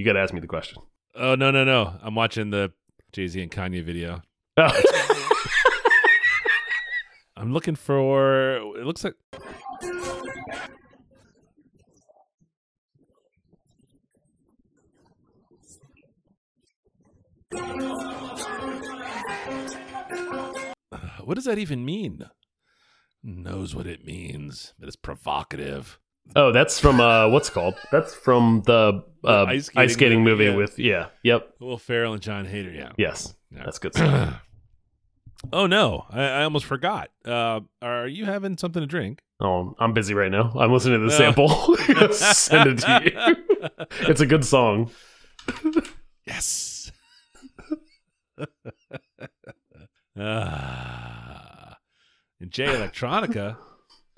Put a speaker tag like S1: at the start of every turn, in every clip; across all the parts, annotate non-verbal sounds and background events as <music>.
S1: You got to ask me the question.
S2: Oh no no no! I'm watching the Jay Z and Kanye video.
S1: Oh. <laughs>
S2: I'm looking for. It looks like. <sighs> What does that even mean? Knows what it means, but it's provocative.
S1: Oh, that's from uh, what's it called? That's from the uh,
S2: ice
S1: ice
S2: skating
S1: skating,
S2: movie,
S1: movie,
S2: yeah.
S1: with yeah, yep,
S2: Will Ferrell and Jon Heder. Yeah.
S1: yes,
S2: Yeah.
S1: that's good stuff. <clears throat>
S2: oh no, I, I almost forgot. Uh, are you having something to drink?
S1: oh, I'm busy right now. I'm listening to the
S2: Uh.
S1: sample. <laughs> Send it to you. <laughs> It's a good song.
S2: Yes. <laughs> ah. And Jay Electronica.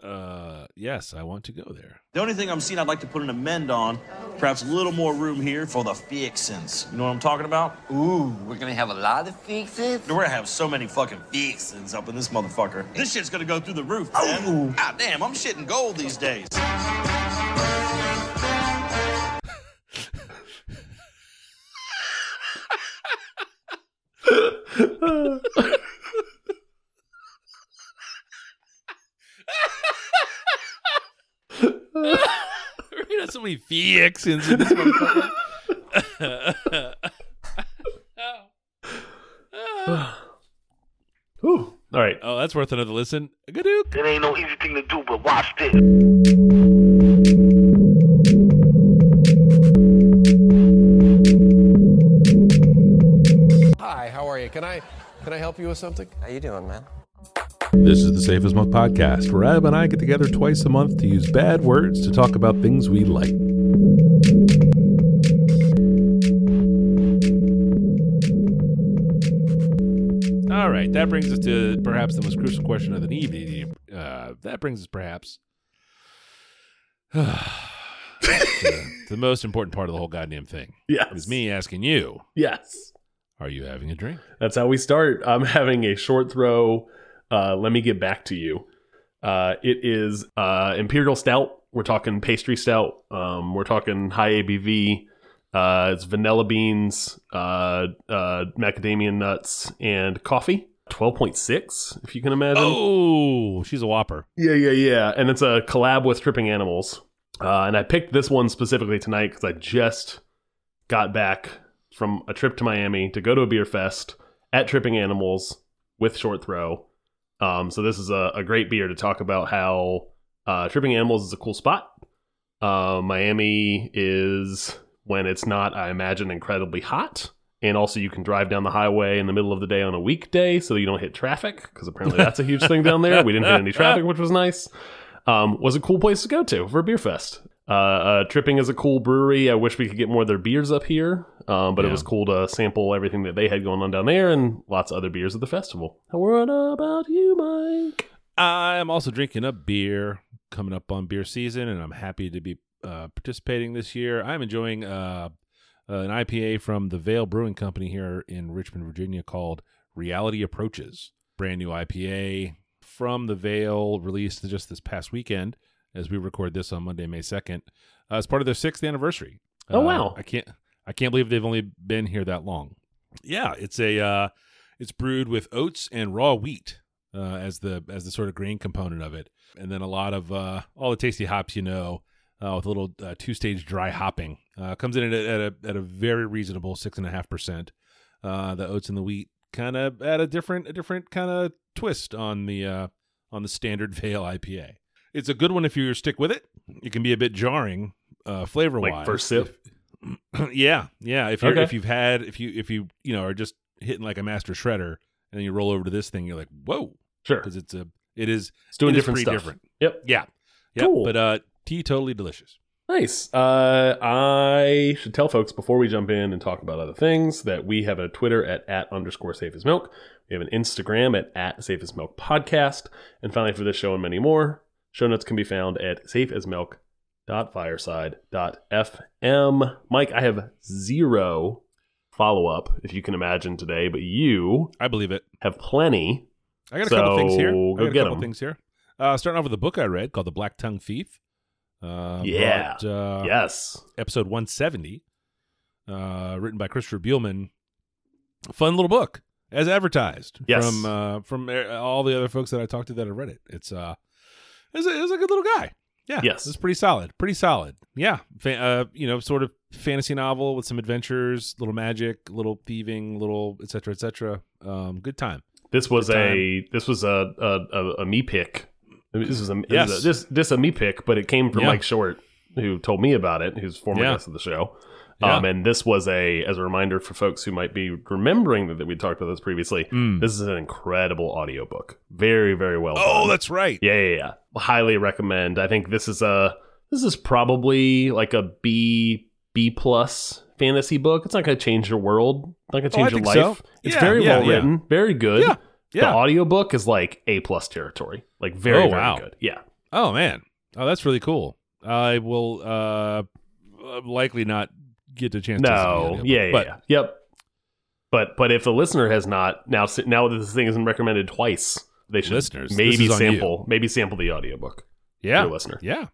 S2: Uh, yes, I want to go there.
S3: The only thing I'm seeing I'd like to put an amend on, perhaps a little more room here for the fixins. You know what I'm talking about?
S4: Ooh, we're gonna have a lot of fixes.
S3: We're gonna have so many fucking fixins up in this motherfucker. This shit's gonna go through the roof, man. God damn, I'm shitting gold these days.
S2: Many fixins in this motherfucker. <laughs>
S1: Whew. All right.
S2: oh, that's worth another listen. Gadook.
S5: It ain't no easy thing to do, but watch this.
S6: Hi, how are you? Can I can I help you with something?
S4: How you doing, man?
S2: This is the Safe as Milk podcast, where Ab and I get together twice a month to use bad words to talk about things we like. All right, that brings us to perhaps the most crucial question of the evening. Uh, that brings us perhaps to, <sighs> to the most important part of the whole goddamn thing.
S1: Yes.
S2: It's me asking you,
S1: Yes.
S2: are you having a drink?
S1: That's how we start. I'm having a short throw. Uh, let me get back to you. Uh, it is uh, Imperial Stout. We're talking pastry stout. Um, we're talking high ABV. Uh, it's vanilla beans, uh, uh, macadamia nuts, and coffee. 12.6, if you can imagine.
S2: Oh, she's a whopper.
S1: Yeah, yeah, yeah. And it's a collab with Tripping Animals. Uh, and I picked this one specifically tonight because I just got back from a trip to Miami to go to a beer fest at Tripping Animals with Short Throw. Um, so this is a, a great beer to talk about how uh, Tripping Animals is a cool spot. Uh, Miami is when it's not, I imagine, incredibly hot. And also, you can drive down the highway in the middle of the day on a weekday so you don't hit traffic because apparently that's a huge thing down there. We didn't hit any traffic, which was nice. Um, was a cool place to go to for a beer fest. Uh, uh, Tripping is a cool brewery. I wish we could get more of their beers up here, um, but it was cool to sample everything that they had going on down there and lots of other beers at the festival. What about you, Mike?
S2: I am also drinking a beer coming up on beer season, and I'm happy to be uh, participating this year. I'm enjoying uh, uh, an IPA from the Veil Brewing Company here in Richmond, Virginia, called Reality Approaches. Brand new IPA from the Veil, released just this past weekend as we record this on Monday, May 2nd. Uh, as part of their sixth anniversary.
S1: Oh,
S2: Uh,
S1: wow.
S2: I can't I can't believe they've only been here that long. Yeah, it's a uh, it's brewed with oats and raw wheat uh, as the as the sort of grain component of it, and then a lot of uh, all the tasty hops you know, uh, with a little uh, two stage dry hopping. Uh, comes in at a, at a at a very reasonable six and a half percent. Uh, the oats and the wheat kind of add a different a different kind of twist on the uh, on the standard <laughs> Veil IPA. It's a good one if you stick with it. It can be a bit jarring uh, flavor wise.
S1: Like first sip? <clears throat>
S2: yeah, yeah. If you
S1: okay.
S2: if you've had if you if you you know are just hitting like a master shredder and then you roll over to this thing, you're like whoa,
S1: Sure.
S2: because it's a it is
S1: It's doing
S2: it
S1: different stuff.
S2: different.
S1: Yep.
S2: Yeah, yeah.
S1: Cool.
S2: But uh, tea totally delicious.
S1: Nice. Uh, I should tell folks before we jump in and talk about other things that we have a Twitter at at underscore safe as milk. We have an Instagram at at safe as milk podcast. And finally, for this show and many more, show notes can be found at safeasmilk.fireside.fm. Mike, I have zero follow up, if you can imagine today, but you
S2: I believe it.
S1: have plenty.
S2: I got a couple things here.
S1: So,
S2: I
S1: go
S2: got a couple
S1: 'em.
S2: things here. Uh, starting off with a book I read called The Black Tongue Thief. Uh,
S1: Yeah.
S2: about, uh,
S1: yes.
S2: episode 170 uh, written by Christopher Buehlman. Fun little book, as advertised
S1: Yes.
S2: from uh, from uh, all the other folks that I talked to that have read it. It's uh, it's a, it's a good little guy. Yeah,
S1: Yes.
S2: it's pretty solid. Pretty solid. Yeah, Fa- uh, you know, sort of fantasy novel with some adventures, little magic, little thieving, little et cetera, et cetera. Um, good time.
S1: This was
S2: Good
S1: a this was a a, a, a me pick. I mean, This was a
S2: Yes.
S1: was a- this this a me pick, but it came from
S2: Yeah.
S1: Mike Short, who told me about it. Who's former
S2: Yeah.
S1: guest of the show.
S2: Yeah.
S1: Um, and this was a as a reminder for folks who might be remembering that, that we talked about this previously.
S2: Mm.
S1: This is an incredible audiobook. Very very well.
S2: Oh,
S1: done.
S2: that's right.
S1: Yeah, yeah, yeah. Highly recommend. I think this is a this is probably like a B B plus fantasy book. It's not going to change your world. Not going to
S2: Oh,
S1: change your
S2: think so.
S1: life. It's
S2: Yeah,
S1: very
S2: yeah,
S1: well
S2: yeah.
S1: written, very good.
S2: Yeah,
S1: The audiobook is like A plus territory. Like very
S2: Oh,
S1: very
S2: wow.
S1: good. Yeah.
S2: Oh man, oh that's really cool. I will uh, likely not get a chance. to listen to
S1: No. Yeah, yeah,
S2: but
S1: yeah. Yep. But but if the listener has not now now that this thing isn't recommended twice, they should
S2: Listeners,
S1: maybe
S2: is on you.
S1: sample maybe sample the audiobook.
S2: yeah,
S1: listener.
S2: yeah.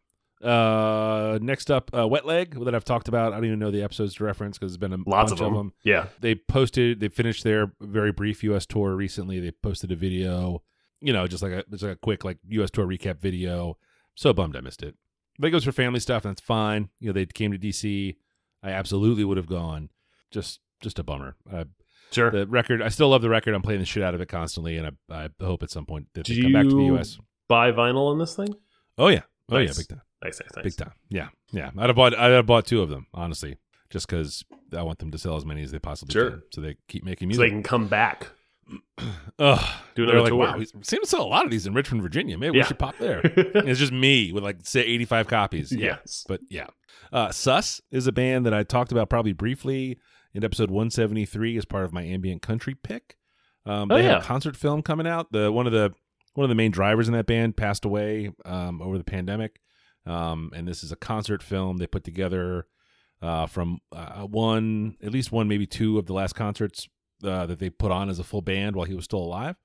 S2: Uh, next up, uh, Wet Leg that I've talked about. I don't even know the episodes to reference because there's been a
S1: Lots
S2: bunch
S1: of them. Yeah.
S2: They posted, they finished their very brief U.S. tour recently. They posted a video, you know, just like a just like a quick like U.S. tour recap video. So bummed I missed it. But it goes for family stuff, and that's fine. You know, they came to D.C. I absolutely would have gone. Just just a bummer.
S1: Sure.
S2: the record, I still love the record. I'm playing the shit out of it constantly, and I, I hope at some point that they come back to the U.S.
S1: Buy vinyl on this thing?
S2: Oh yeah, oh
S1: Nice.
S2: yeah, big time.
S1: Nice, nice, nice.
S2: Big time. Yeah. Yeah. I'd have bought I'd have bought two of them, honestly. Just because I want them to sell as many as they possibly
S1: Sure.
S2: can. So they keep making music.
S1: So they can come back. <clears throat>
S2: Ugh.
S1: Do
S2: They're
S1: another
S2: like,
S1: tour.
S2: wow, we seem to sell a lot of these in Richmond, Virginia. Maybe
S1: Yeah.
S2: we should pop there. <laughs> It's just me with like say eighty five copies. Yeah.
S1: Yes.
S2: But yeah. Uh Sus is a band that I talked about probably briefly in episode one seventy three as part of my ambient country pick. Um
S1: Oh,
S2: they have a concert film coming out. The one of the one of the main drivers in that band passed away um, over the pandemic. Um, and this is a concert film they put together uh, from uh, one, at least one, maybe two of the last concerts uh, that they put on as a full band while he was still alive.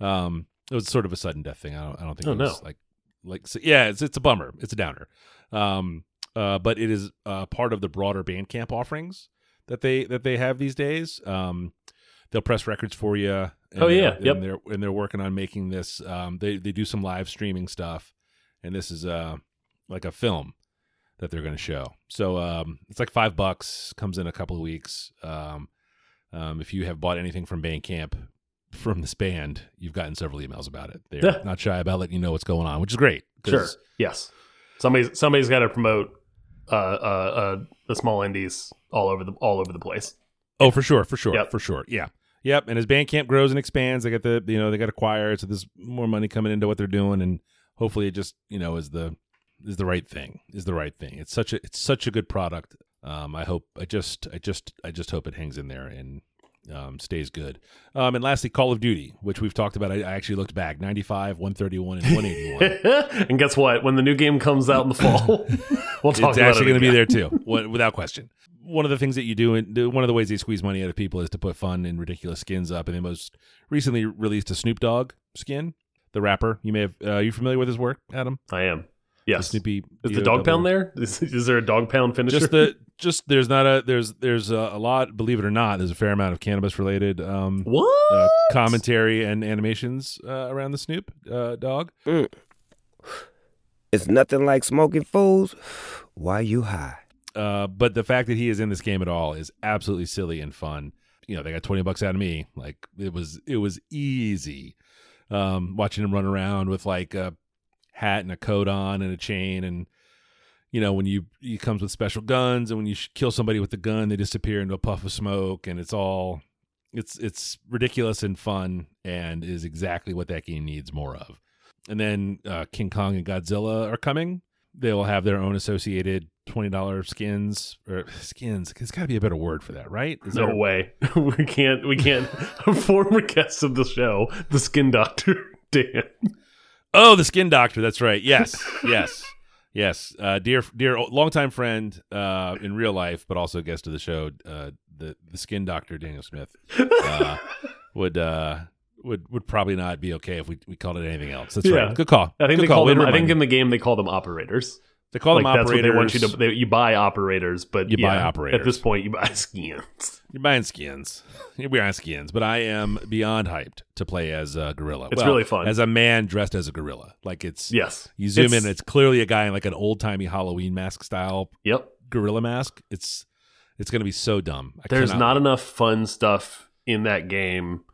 S2: Um, it was sort of a sudden death thing. I don't, I don't think
S1: Oh,
S2: it was
S1: no.
S2: like, like, so, yeah, it's, it's a bummer. It's a downer. Um, uh, but it is uh, part of the broader Bandcamp offerings that they, that they have these days. Um, they'll press records for you. and
S1: Oh,
S2: they're-
S1: yeah.
S2: and
S1: Yep.
S2: they're, and they're working on making this. Um, they, they do some live streaming stuff and this is uh like a film that they're going to show. So um, it's like five bucks. Comes in a couple of weeks. Um, um, if you have bought anything from Bandcamp from this band, you've gotten several emails about it. They're
S1: Yeah.
S2: not shy about letting you know what's going on, which is great.
S1: Sure. Yes. Somebody's somebody's got to promote uh, uh, uh, the small indies all over the all over the place.
S2: Oh, for sure, for sure,
S1: Yep.
S2: for sure. Yeah, yep. And as Bandcamp grows and expands, they got the you know they got acquired, so there's more money coming into what they're doing, and hopefully it just you know is the is the right thing is the right thing. It's such a it's such a good product. Um, I hope I just I just I just hope it hangs in there and um, stays good. Um, and lastly, Call of Duty, which we've talked about. I, I actually looked back: 95, 131, and 181. <laughs>
S1: and guess what? When the new game comes out in the fall, <laughs> we'll talk
S2: it's
S1: about
S2: actually going to be there too, without question. One of the things that you do, and one of the ways they squeeze money out of people is to put fun and ridiculous skins up. And they most recently released a Snoop Dogg skin, the rapper. You may have. Uh, are you familiar with his work, Adam?
S1: I am.
S2: The
S1: Yes.
S2: Snoopy.
S1: Is the dog pound there? <laughs> Is, is there a dog pound finisher?
S2: Just the just there's not a there's there's a, a lot. Believe it or not, there's a fair amount of cannabis related um,
S1: what?
S2: uh, commentary and animations uh, around the Snoop uh, dog.
S7: It's nothing like smoking fools while you high.
S2: Uh, but the fact that he is in this game at all is absolutely silly and fun. You know, they got twenty bucks out of me. Like it was, it was easy. Um, watching him run around with like a hat and a coat on and a chain, and you know when you he comes with special guns, and when you kill somebody with the gun, they disappear into a puff of smoke, and it's all it's it's ridiculous and fun, and is exactly what that game needs more of. And then uh, King Kong and Godzilla are coming. They will have their own associated twenty dollars skins or <laughs> skins. There's got to be a better word for that, right? Is
S1: No
S2: there-
S1: way. <laughs> we can't. We can't. <laughs> Former guest of the show, the Skin Doctor, Dan.
S2: Oh, the skin doctor. That's right. Yes, <laughs> yes, yes. Uh, dear, dear, longtime friend uh, in real life, but also guest of the show. Uh, the the skin doctor, Daniel Smith, uh, <laughs> would uh, would would probably not be okay if we, we called it anything else. That's
S1: Yeah.
S2: right. Good call.
S1: I think
S2: Good
S1: they
S2: call.
S1: call them. I think in the game they call them operators.
S2: They call
S1: like
S2: them
S1: that's what
S2: operators.
S1: they want you to. They, you buy operators, but
S2: You buy operators.
S1: At this point, you buy <laughs> skins.
S2: You're buying skins. You're buying skins. But I am beyond hyped to play as a gorilla.
S1: It's really fun.
S2: As a man dressed as a gorilla. Like it's
S1: Yes,
S2: You zoom
S1: It's-
S2: in, it's clearly a guy in like an old timey Halloween mask style
S1: Yep.
S2: gorilla mask. It's it's gonna be so dumb. I
S1: There's
S2: cannot-
S1: not enough fun stuff in that game.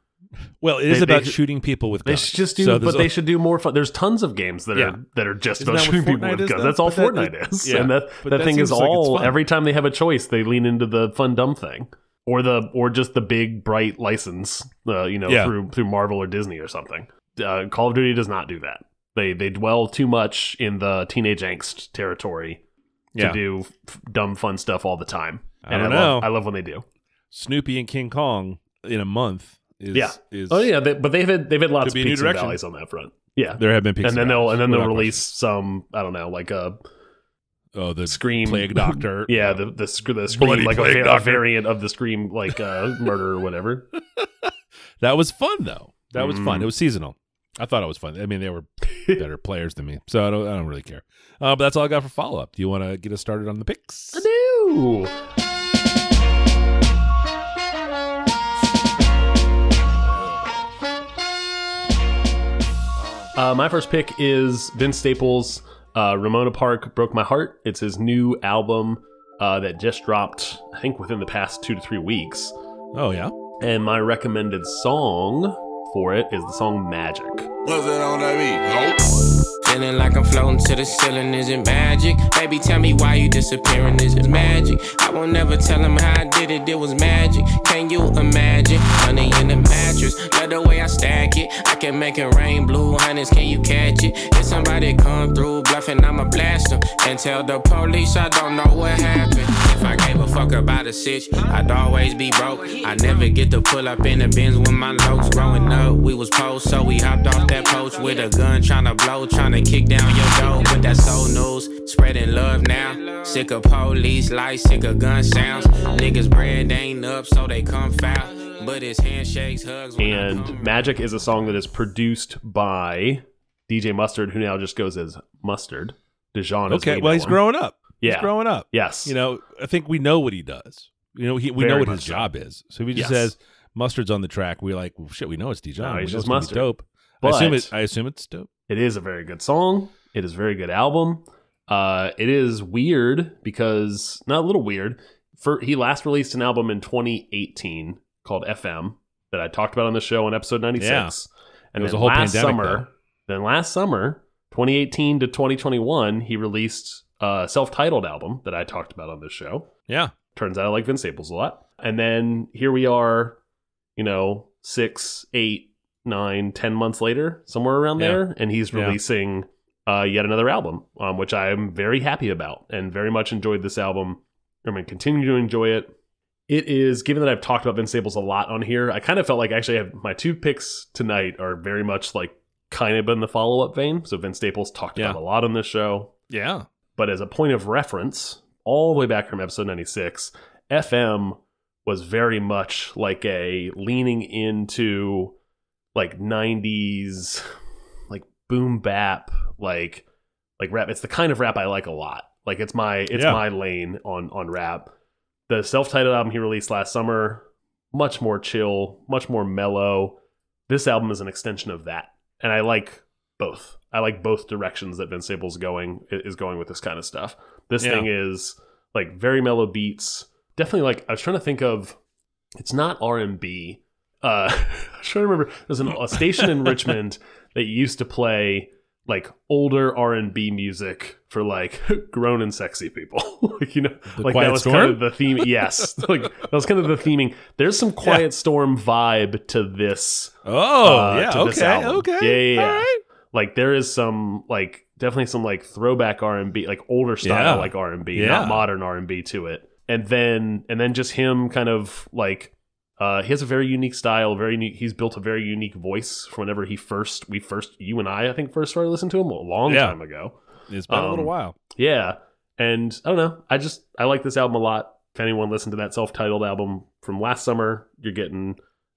S2: Well, it is
S1: they-
S2: about
S1: they-
S2: shooting people with
S1: They
S2: guns.
S1: should just do,
S2: So
S1: but
S2: there's
S1: they should do more fun. There's tons of games that
S2: Yeah.
S1: are that are just
S2: Isn't
S1: about
S2: that what
S1: shooting people
S2: Fortnite
S1: with
S2: is,
S1: guns.
S2: though?
S1: That's all
S2: But
S1: Fortnite is,
S2: yeah.
S1: and that that,
S2: that
S1: thing is
S2: seems like
S1: all. every time they have a choice, they lean into the fun dumb thing, or the or just the big bright license. Uh, you know,
S2: Yeah.
S1: through through Marvel or Disney or something. Uh, Call of Duty does not do that. They they dwell too much in the teenage angst territory to
S2: Yeah.
S1: do f- dumb fun stuff all the time.
S2: I
S1: and
S2: don't
S1: I love
S2: know.
S1: I love when they do.
S2: Snoopy and King Kong in a month is
S1: Yeah.
S2: is
S1: Oh yeah, they, but they've had they've had lots of peaks and valleys on that front. Yeah,
S2: there have been peaks
S1: and then
S2: and
S1: they'll and then they'll release some I don't know like a
S2: oh the
S1: Scream
S2: plague <laughs> doctor.
S1: yeah the the, sc- the scream
S2: Bloody
S1: like a, a variant of the scream like uh, murder or whatever. <laughs>
S2: That was fun though. That was fun.
S1: Mm.
S2: It was seasonal. I thought it was fun. I mean, they were better <laughs> players than me, so I don't. I don't really care. Uh, but that's all I got for follow up. Do you want to get us started on the picks?
S1: do. Uh, my first pick is Vince Staples' uh, Ramona Park Broke My Heart. It's his new album uh, that just dropped, I think, within the past two to three weeks.
S2: Oh yeah.
S1: And my recommended song for it is the song Magic.
S3: What's that on that beat? Nope.
S8: Feeling like I'm floating to the ceiling, is it magic? Baby, tell me why you disappearing, is it magic? I won't never tell him how I did it, it was magic. Can you imagine? Honey in the mattress, the way I stack it. I can make it rain blue, honeys, can you catch it? If somebody come through bluffing, I'ma blast them. And tell the police I don't know what happened. If I gave a fuck about a sitch, I'd always be broke. I never get to pull up in the bins when my locs growing up. We was post, so we hopped off that post with a gun, trying to blow, trying to kick down your door. But that's so news, spreading love now. Sick of police lights, sick of gun sounds. Niggas bread ain't up, so they come foul. But it's handshakes, hugs. when I come
S1: And Magic is a song that is produced by DJ Mustard, who now just goes as Mustard. Dijon.
S2: Okay.
S1: we
S2: Well, he's
S1: him.
S2: growing up.
S1: Yeah.
S2: He's growing up.
S1: Yes.
S2: You know, I think we know what he does. You know, he, we
S1: Very
S2: know what
S1: much
S2: his
S1: so.
S2: job is. So if he just
S1: Yes.
S2: says mustard's on the track, we're like, well, shit, we know it's Dijon.
S1: No, he's just
S2: it's gonna be
S1: Mustard.
S2: Dope. I assume it. I assume it's dope.
S1: It is a very good song. It is a very good album. Uh, it is weird because not a little weird. For he last released an album in 2018 called FM that I talked about on the show in episode 96.
S2: Yeah.
S1: And
S2: It was a whole
S1: last
S2: pandemic,
S1: summer,
S2: though.
S1: then last summer, 2018 to 2021, he released a self-titled album that I talked about on this show.
S2: Yeah.
S1: Turns out I like Vince Staples a lot. And then here we are, you know, six, eight, nine, ten months later, somewhere around
S2: Yeah.
S1: there, and he's
S2: Yeah.
S1: releasing uh, yet another album, um, which I am very happy about and very much enjoyed this album. I'm going to continue to enjoy it. It is, given that I've talked about Vince Staples a lot on here, I kind of felt like actually I have my two picks tonight are very much like kind of in the follow up vein. So Vince Staples talked
S2: Yeah.
S1: about a lot on this show.
S2: Yeah.
S1: But as a point of reference, all the way back from episode 96, FM was very much like a leaning into like 90s like boom bap like like rap it's the kind of rap I like a lot like it's my it's
S2: Yeah.
S1: my lane on on rap the self-titled album he released last summer much more chill much more mellow. This album is an extension of that and I like both. I like both directions that Vince Staples going is going with this kind of stuff. This
S2: Yeah.
S1: thing is like very mellow beats. Definitely like I was trying to think of it's not R&B uh <laughs> I was trying to remember. There's an, a station in Richmond that used to play like older R&B music for like <laughs> grown and sexy people <laughs> like you know
S2: The
S1: like that was
S2: Storm?
S1: kind of the theme <laughs> yes like that was kind of the theming there's some quiet storm vibe to this
S2: Oh,
S1: uh,
S2: yeah. Okay. Okay.
S1: Yeah, yeah, yeah.
S2: Right.
S1: like there is some like definitely some like throwback R&B like older style
S2: Yeah.
S1: like R&B
S2: Yeah.
S1: not modern R&B to it and then and then just him kind of like uh, he has a very unique style very unique he's built a very unique voice from whenever he first we first you and I I think first started listening to him a long
S2: Yeah.
S1: time ago.
S2: It's been a little
S1: Um,
S2: while.
S1: yeah. And I don't know. I just I like this album a lot. If anyone listened to that self-titled album from last summer you're getting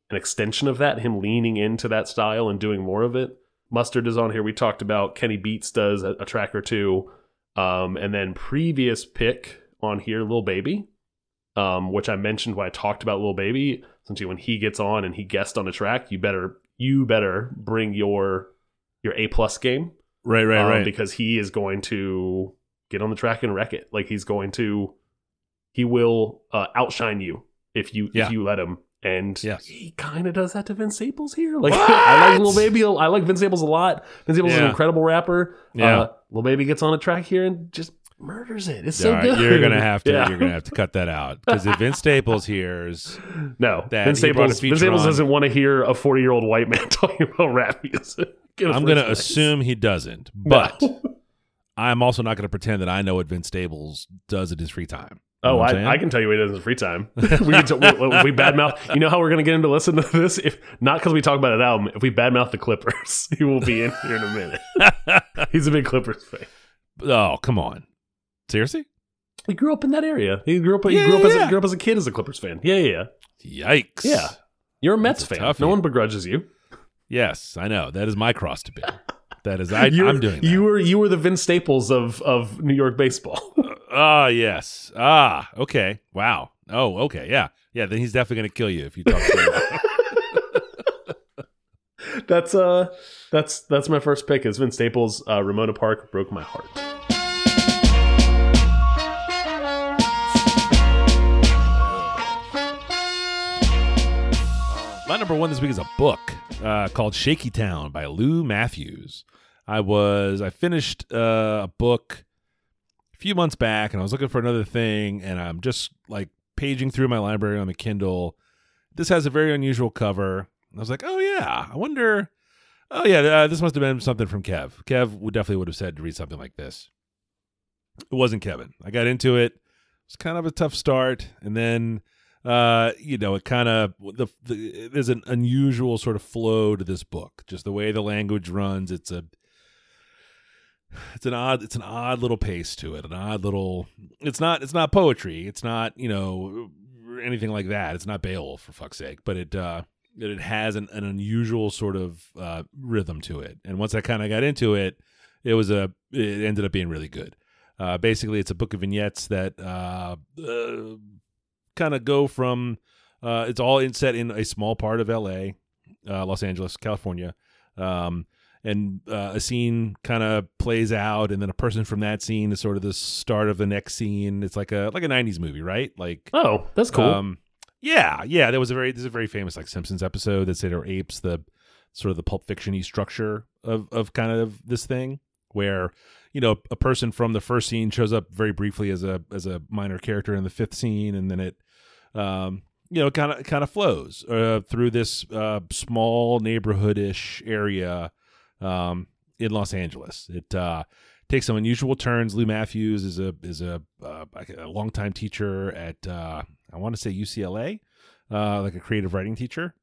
S1: an extension of that him leaning into that style and doing more of it. Mustard is on here. We talked about kenny beats does a, a track or two. Um, and then previous pick on here, Lil Baby, um, which I mentioned when I talked about Lil Baby. Essentially, when he gets on and he guests on a track, you better you better bring your your A plus game,
S2: Right, right,
S1: um,
S2: right.
S1: because he is going to get on the track and wreck it. Like he's going to, he will uh, outshine you if you
S2: Yeah.
S1: if you let him. And
S2: Yes.
S1: he kind of does that to Vince Staples here. Like <laughs> I like Lil Baby. I like Vince Staples a lot. Vince Staples is an incredible rapper.
S2: Yeah.
S1: Uh, Lil Baby gets on a track here and just murders it. It's so
S2: All right,
S1: good.
S2: You're gonna have to.
S1: Yeah.
S2: You're gonna have to cut that out because if Vince Staples hears, <laughs>
S1: No,
S2: that
S1: Vince
S2: he
S1: Staples. Vince Staples
S2: on.
S1: doesn't want to hear a 40 year old white man <laughs> talking about rap music. <laughs>
S2: I'm gonna
S1: place.
S2: assume he doesn't.
S1: No.
S2: But I'm also not gonna pretend that I know what Vince Staples does in his free time. You
S1: Oh,
S2: I'm
S1: I, can tell you what he does in his free time. we can t- we, we badmouth. You know how we're going to get him to listen to this? If not because we talk about an album. If we badmouth the Clippers, he will be in here in a minute. He's a big Clippers fan.
S2: Oh, come on. Seriously?
S1: He grew up in that area. He grew up. He
S2: Yeah,
S1: grew up as
S2: yeah.
S1: a, grew up as a kid as a Clippers fan. Yeah, yeah, yeah.
S2: Yikes.
S1: Yeah. You're a Mets
S2: That's
S1: fan. No one begrudges you.
S2: Yes, I know. That is my cross to bear. That is I, <laughs> I'm doing that.
S1: You were you were the Vince Staples of of New York baseball. <laughs>
S2: Ah, yes. Ah, okay. Wow. Oh, okay. Yeah. Yeah, then he's definitely going to kill you if you talk to him. <laughs>
S1: that's uh that's that's my first pick. Is Vince Staples? Uh, Ramona Park broke my heart.
S2: My number one this week is a book uh, called Shaky Town by Lou Mathews. I was I finished uh, a book a few months back, and I was looking for another thing, and I'm just like paging through my library on the Kindle. This has a very unusual cover. I was like, oh yeah, I wonder. Oh yeah, uh, this must have been something from Kev. Kev would definitely would have said to read something like this. It wasn't Kevin. I got into it. It was kind of a tough start, and then uh you know it kind of the, the there's an unusual sort of flow to this book. Just the way the language runs it's a it's an odd it's an odd little pace to it an odd little it's not it's not poetry. It's not you know anything like that. It's not Beowulf for fuck's sake. But it uh it it has an, an unusual sort of uh rhythm to it. And once I kind of got into it it was a it ended up being really good. Uh basically it's a book of vignettes that uh, uh kind of go from uh, it's all in, set in a small part of L.A., uh, Los Angeles, California, um, and uh, a scene kind of plays out, and then a person from that scene is sort of the start of the next scene. It's like a like a '90s movie, right? Like,
S1: Oh, that's cool.
S2: um, yeah, yeah. There was a very there's a very famous like Simpsons episode that sort of apes the sort of the Pulp Fiction-y structure of of kind of this thing where you know a person from the first scene shows up very briefly as a as a minor character in the fifth scene, and then it um, you know kind of kind of flows uh, through this uh, small neighborhoodish area um, in Los Angeles. It uh, takes some unusual turns. Lou Mathews is a is a uh, a longtime teacher at uh, I want to say UCLA, uh, like a creative writing teacher.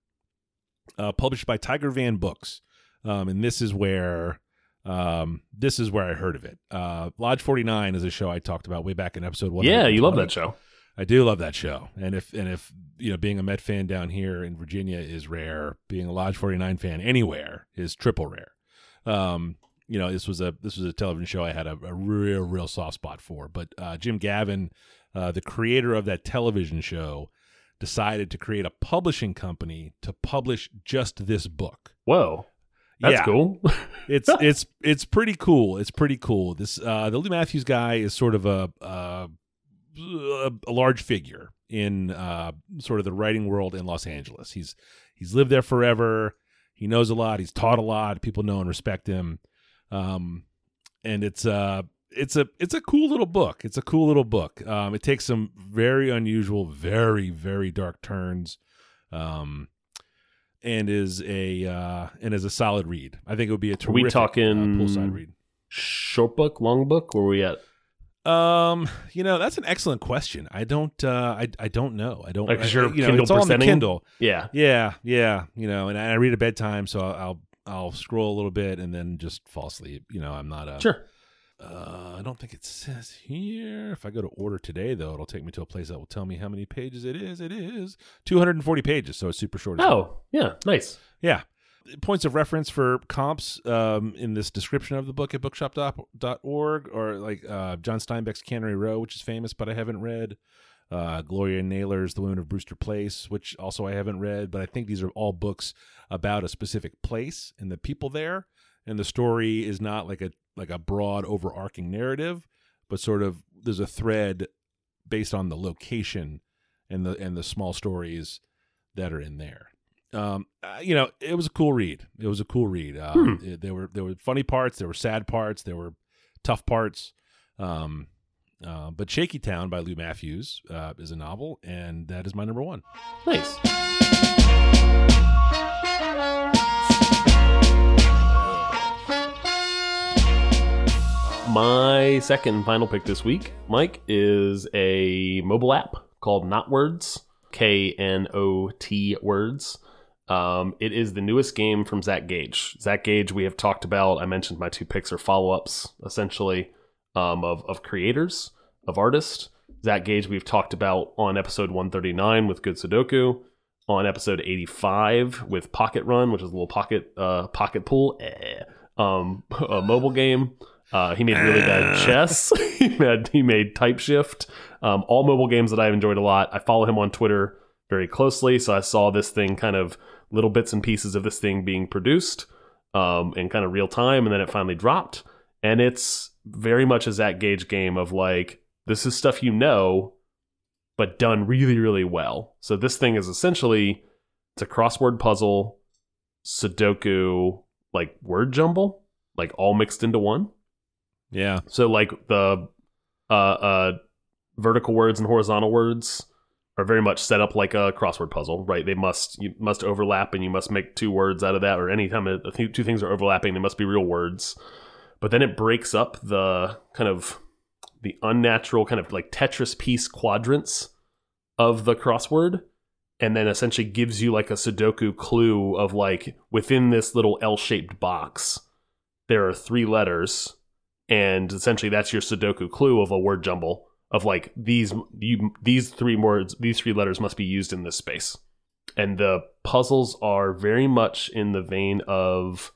S2: Uh, published by Tiger Van Books, um, and this is where um, this is where I heard of it. Uh, Lodge Forty Nine is a show I talked about way back in episode one.
S1: yeah, you love that show.
S2: I do love that show, and if and if you know, being a Met fan down here in Virginia is rare. Being a Lodge Forty Nine fan anywhere is triple rare. Um, you know, this was a this was a television show I had a, a real real soft spot for. But uh, Jim Gavin, uh, the creator of that television show, decided to create a publishing company to publish just this book.
S1: Whoa, that's
S2: Yeah.
S1: cool. <laughs>
S2: It's it's it's pretty cool. It's pretty cool. This uh, the Lou Mathews guy is sort of a uh, a, a large figure in uh, sort of the writing world in Los Angeles. He's he's lived there forever. He knows a lot. He's taught a lot. People know and respect him. Um, and it's uh it's a it's a cool little book. It's a cool little book. Um, it takes some very unusual, very very dark turns. Um, and is a uh, and is a solid read. I think it would be a
S1: Are
S2: terrific
S1: we
S2: uh,
S1: talking
S2: poolside read.
S1: Short book, long book? Where are we at?
S2: Um, you know that's an excellent question. I don't, uh, I, I don't know. I don't.
S1: Like,
S2: I-
S1: you're
S2: you know,
S1: Kindle
S2: it's all on the? Kindle.
S1: Yeah.
S2: Yeah, yeah. You know, and I read at bedtime, so I'll, I'll, I'll scroll a little bit and then just fall asleep. You know, I'm not a.
S1: Sure.
S2: Uh, I don't think it says here. If I go to order today, though, it'll take me to a place that will tell me how many pages it is. It is 240 pages, so it's super short.
S1: Oh, yeah, nice.
S2: Yeah. Points of reference for comps um, in this description of the book at bookshop.org or like uh, John Steinbeck's Cannery Row, which is famous, but I haven't read. Uh, Gloria Naylor's The Women of Brewster Place, which also I haven't read, but I think these are all books about a specific place and the people there. And the story is not like a like a broad overarching narrative, but sort of there's a thread based on the location and the and the small stories that are in there. Um, uh, you know, it was a cool read. It was a cool read. Um, it- there were there were funny parts, there were sad parts, there were tough parts. Um, uh, but Shaky Town by Lou Mathews uh, is a novel, and that is my number one.
S1: Nice. My second and final pick this week, Mike, is a mobile app called Knotwords, K N O T Words. Um, it is the newest game from Zach Gage. Zach Gage, we have talked about. I mentioned my two picks are follow ups, essentially, um, of, of creators, of artists. Zach Gage, we've talked about on episode 139 with Good Sudoku, on episode 85 with Pocket Run, which is a little pocket uh, pocket pool, eh, um, <laughs> a mobile game. Uh, he made really bad chess. <laughs> he made he made Type Shift. Um, all mobile games that I've enjoyed a lot. I follow him on Twitter very closely, so I saw this thing kind of little bits and pieces of this thing being produced um, in kind of real time, and then it finally dropped. And it's very much a Zach Gage game of like this is stuff you know, but done really really well. So this thing is essentially it's a crossword puzzle, Sudoku, like word jumble, like all mixed into one.
S2: Yeah,
S1: So like the uh, uh, vertical words and horizontal words are very much set up like a crossword puzzle, right? They must you must overlap, and you must make two words out of that. Or anytime think two things are overlapping, they must be real words. But then it breaks up the kind of the unnatural kind of like Tetris piece quadrants of the crossword and then essentially gives you like a Sudoku clue of like within this little L-shaped box, there are three letters, and essentially that's your Sudoku clue of a word jumble of like these you these three words these three letters must be used in this space, and the puzzles are very much in the vein of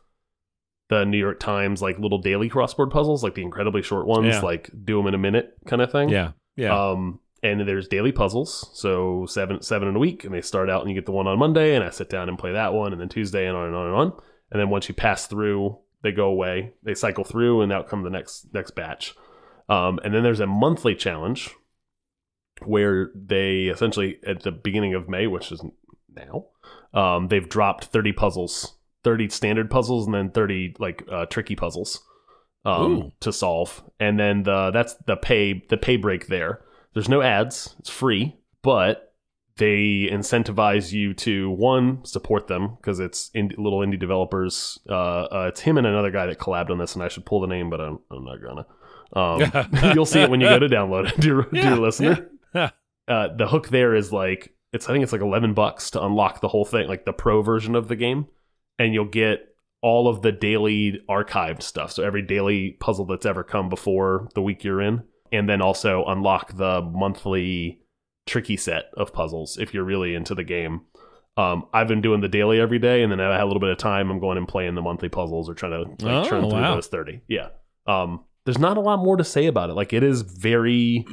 S1: the New York Times like little daily crossword puzzles, like the incredibly short ones,
S2: Yeah.
S1: like do them in a minute kind of thing.
S2: yeah, yeah.
S1: Um, and there's daily puzzles, so seven seven in a week, and they start out and you get the one on Monday, and I sit down and play that one, and then Tuesday and on and on and on, and then once you pass through, they go away, they cycle through, and out come the next next batch. Um, and then there's a monthly challenge where they essentially at the beginning of May, which is now, um, they've dropped 30 puzzles, 30 standard puzzles, and then 30 like uh, tricky puzzles um, to solve. And then the that's the pay the pay break there. There's no ads. It's free, but they incentivize you to one support them because it's in, little indie developers. Uh, uh, it's him and another guy that collabed on this, and I should pull the name, but I'm, I'm not gonna. Um, <laughs> you'll see it when you go to download it, <laughs> dear,
S2: Yeah,
S1: dear listener.
S2: yeah.
S1: Uh, the hook there is like it's I think it's like 11 bucks to unlock the whole thing, like the pro version of the game, and you'll get all of the daily archived stuff. So every daily puzzle that's ever come before the week you're in, and then also unlock the monthly tricky set of puzzles if you're really into the game. Um, I've been doing the daily every day, and then I have a little bit of time. I'm going and playing the monthly puzzles or trying to like,
S2: Oh,
S1: churn through
S2: wow.
S1: those 30. Yeah. Um, there's not a lot more to say about it. Like it is very,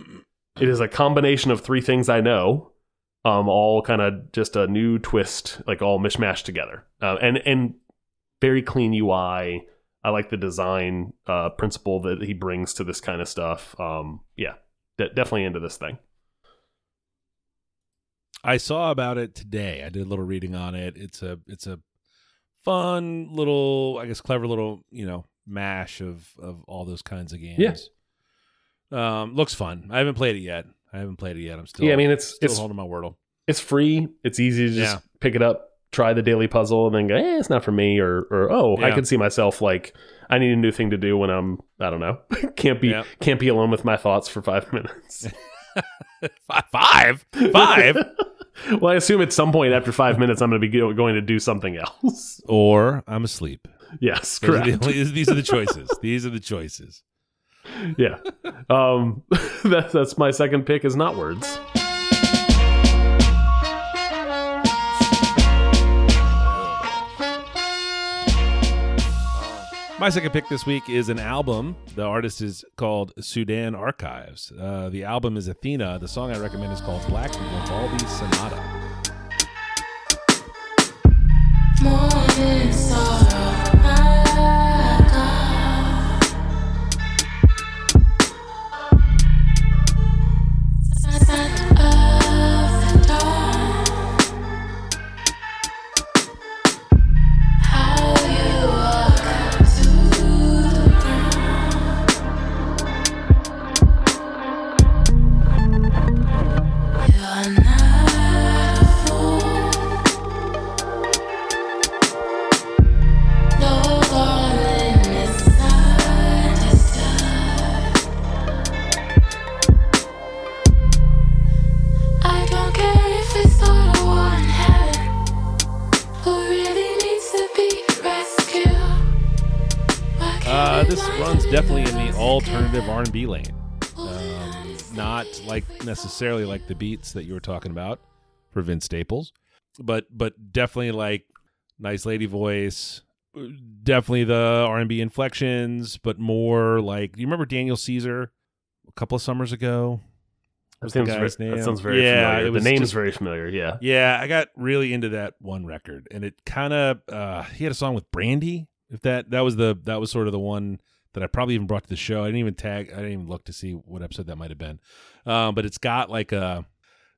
S1: it is a combination of three things I know, um, all kind of just a new twist, like all mishmashed together, uh, and and very clean UI. I like the design uh, principle that he brings to this kind of stuff. Um, yeah, de- definitely into this thing.
S2: I saw about it today. I did a little reading on it. It's a it's a fun little, I guess, clever little you know mash of of all those kinds of games. Um, looks fun. I haven't played it yet. I haven't played it yet. I'm still
S1: yeah, I mean it's
S2: still
S1: it's
S2: holding my wordle.
S1: it's free. It's easy to just
S2: Yeah.
S1: pick it up, try the daily puzzle, and then go, eh, it's not for me, or or oh, I
S2: Yeah.
S1: could see myself like I need a new thing to do when I'm I don't know <laughs> can't be
S2: Yeah.
S1: can't be alone with my thoughts for five minutes. <laughs>
S2: Five, five, five. <laughs>
S1: well, I assume at some point after five minutes, I'm going to be going to do something else.
S2: or I'm asleep.
S1: Yes,
S2: Those are the
S1: correct.
S2: these are the <laughs> choices. These are the choices.
S1: yeah, um, <laughs> that's that's my second pick is Knotwords.
S2: My second pick this week is an album. The artist is called Sudan Archives. Uh, the album is Athena. The song I recommend is called Black Vivaldi Sonata.
S9: Morning sorrow,
S2: necessarily like the beats that you were talking about for Vince Staples, but but definitely like nice lady voice. Definitely the R&B inflections, but more like you remember Daniel Caesar a couple of summers ago.
S1: That,
S2: guy's
S1: very,
S2: name?
S1: that sounds very
S2: yeah,
S1: familiar. The name's
S2: just-
S1: very familiar. Yeah.
S2: yeah, I got really into that one record, and it kind of uh, he had a song with Brandy. If that that was the that was sort of the one that I probably even brought to the show. I didn't even tag. I didn't even look to see what episode that might have been. Um, but it's got like a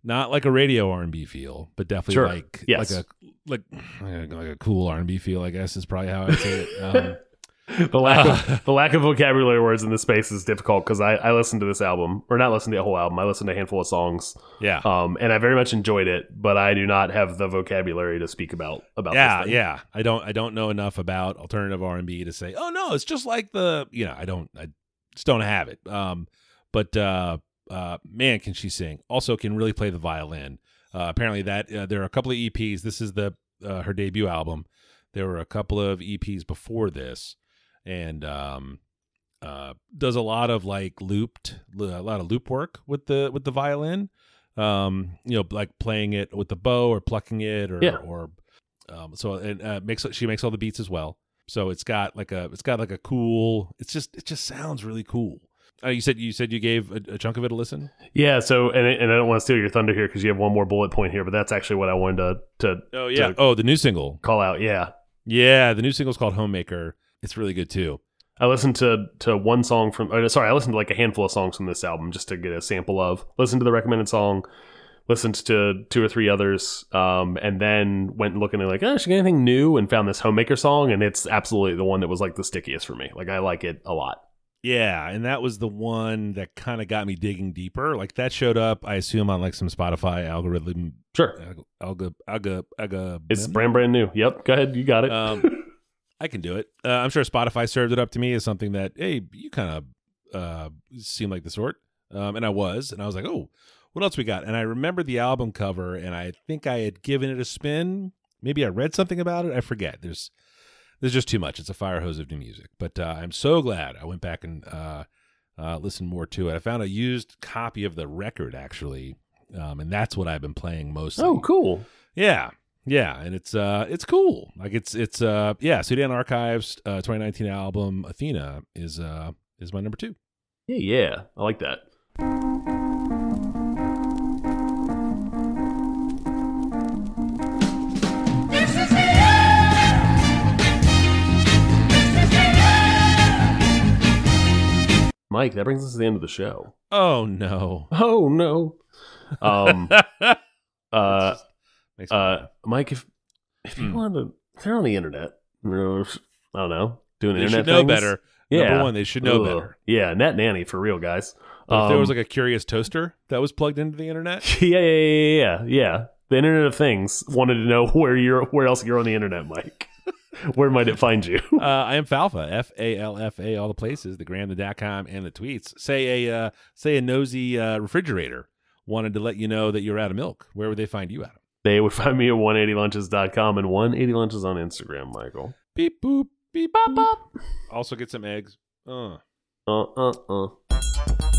S2: not like a radio R and B feel, but definitely
S1: Sure.
S2: like
S1: Yes.
S2: like a like <sighs> like a cool R and B feel. I guess is probably how I say it. <laughs> Um,
S1: the lack of the lack of vocabulary words in this space is difficult because I, I listened to this album or not listened to the whole album. I listened to a handful of songs,
S2: yeah,
S1: um, and I very much enjoyed it. But I do not have the vocabulary to speak about about.
S2: yeah,
S1: this
S2: yeah. I don't I don't know enough about alternative R and B to say, oh no, it's just like the you know I don't I just don't have it. Um, but uh, uh, man, can she sing? Also, can really play the violin. Uh, apparently, that uh, there are a couple of EPs. This is the uh, her debut album. There were a couple of EPs before this, and um, uh, does a lot of like looped, a lot of loop work with the with the violin. Um, you know, like playing it with the bow or plucking it, or
S1: Yeah.
S2: or um, so it uh, makes she makes all the beats as well. So it's got like a it's got like a cool. It's just it just sounds really cool. Uh, you said you said you gave a, a chunk of it a listen.
S1: Yeah, so and and I don't want to steal your thunder here because you have one more bullet point here, but that's actually what I wanted to to
S2: Oh
S1: yeah.
S2: Oh, the new single.
S1: call out. Yeah,
S2: Yeah, the new single's called Homemaker. It's really good too.
S1: I listened to to one song from. Or sorry, I listened to like a handful of songs from this album just to get a sample of. Listened to the recommended song, listened to two or three others, um, and then went looking at like, oh, should I get anything new? And found this Homemaker song, and it's absolutely the one that was like the stickiest for me. Like I like it a lot.
S2: Yeah, and that was the one that kind of got me digging deeper. Like that showed up, I assume, on like some Spotify algorithm.
S1: Sure,
S2: Alga, alga, alga.
S1: it's brand brand new. Yep, go ahead, you got it.
S2: Um, <laughs> I can do it. Uh, I'm sure Spotify served it up to me as something that, hey, you kind of uh, seem like the sort. Um, and I was, and I was like, oh, what else we got? And I remember the album cover, and I think I had given it a spin. Maybe I read something about it. I forget. There's there's just too much. It's a fire hose of new music. But uh, I'm so glad I went back and uh, uh, listened more to it. I found a used copy of the record actually, um, and that's what I've been playing mostly.
S1: oh, cool.
S2: Yeah. Yeah, and it's uh it's cool. Like it's it's uh yeah, Sudan Archives uh 2019 album Athena is uh is my number 2.
S1: Yeah, yeah, I like that. Mike, that brings us to the end of the show.
S2: Oh no.
S1: Oh no. Um <laughs> uh. Mike if if you want to they're on the internet, you know, I don't know, doing
S2: they
S1: internet
S2: should know
S1: things,
S2: better.
S1: Yeah.
S2: Number 1, they should know
S1: Ugh.
S2: better.
S1: Yeah, net nanny for real, guys.
S2: But if there was
S1: Um,
S2: like a curious toaster that was plugged into the internet, <laughs>
S1: yeah, yeah, yeah, yeah, yeah. The Internet of Things wanted to know <laughs> where you're, where else you're on the internet, Mike. <laughs> where might it find you?
S2: uh, I am Falfa, F A L F A, all the places, the gram, the dot com, and the tweets. Say a uh, say a nosy uh, refrigerator wanted to let you know that you're out of milk. Where would they find you, Adam?
S1: They would <laughs> find me at 180lunches.com and 180lunches on Instagram, Michael.
S2: Beep boop beep bop bop. Also get some eggs. Uh.
S1: Uh uh uh.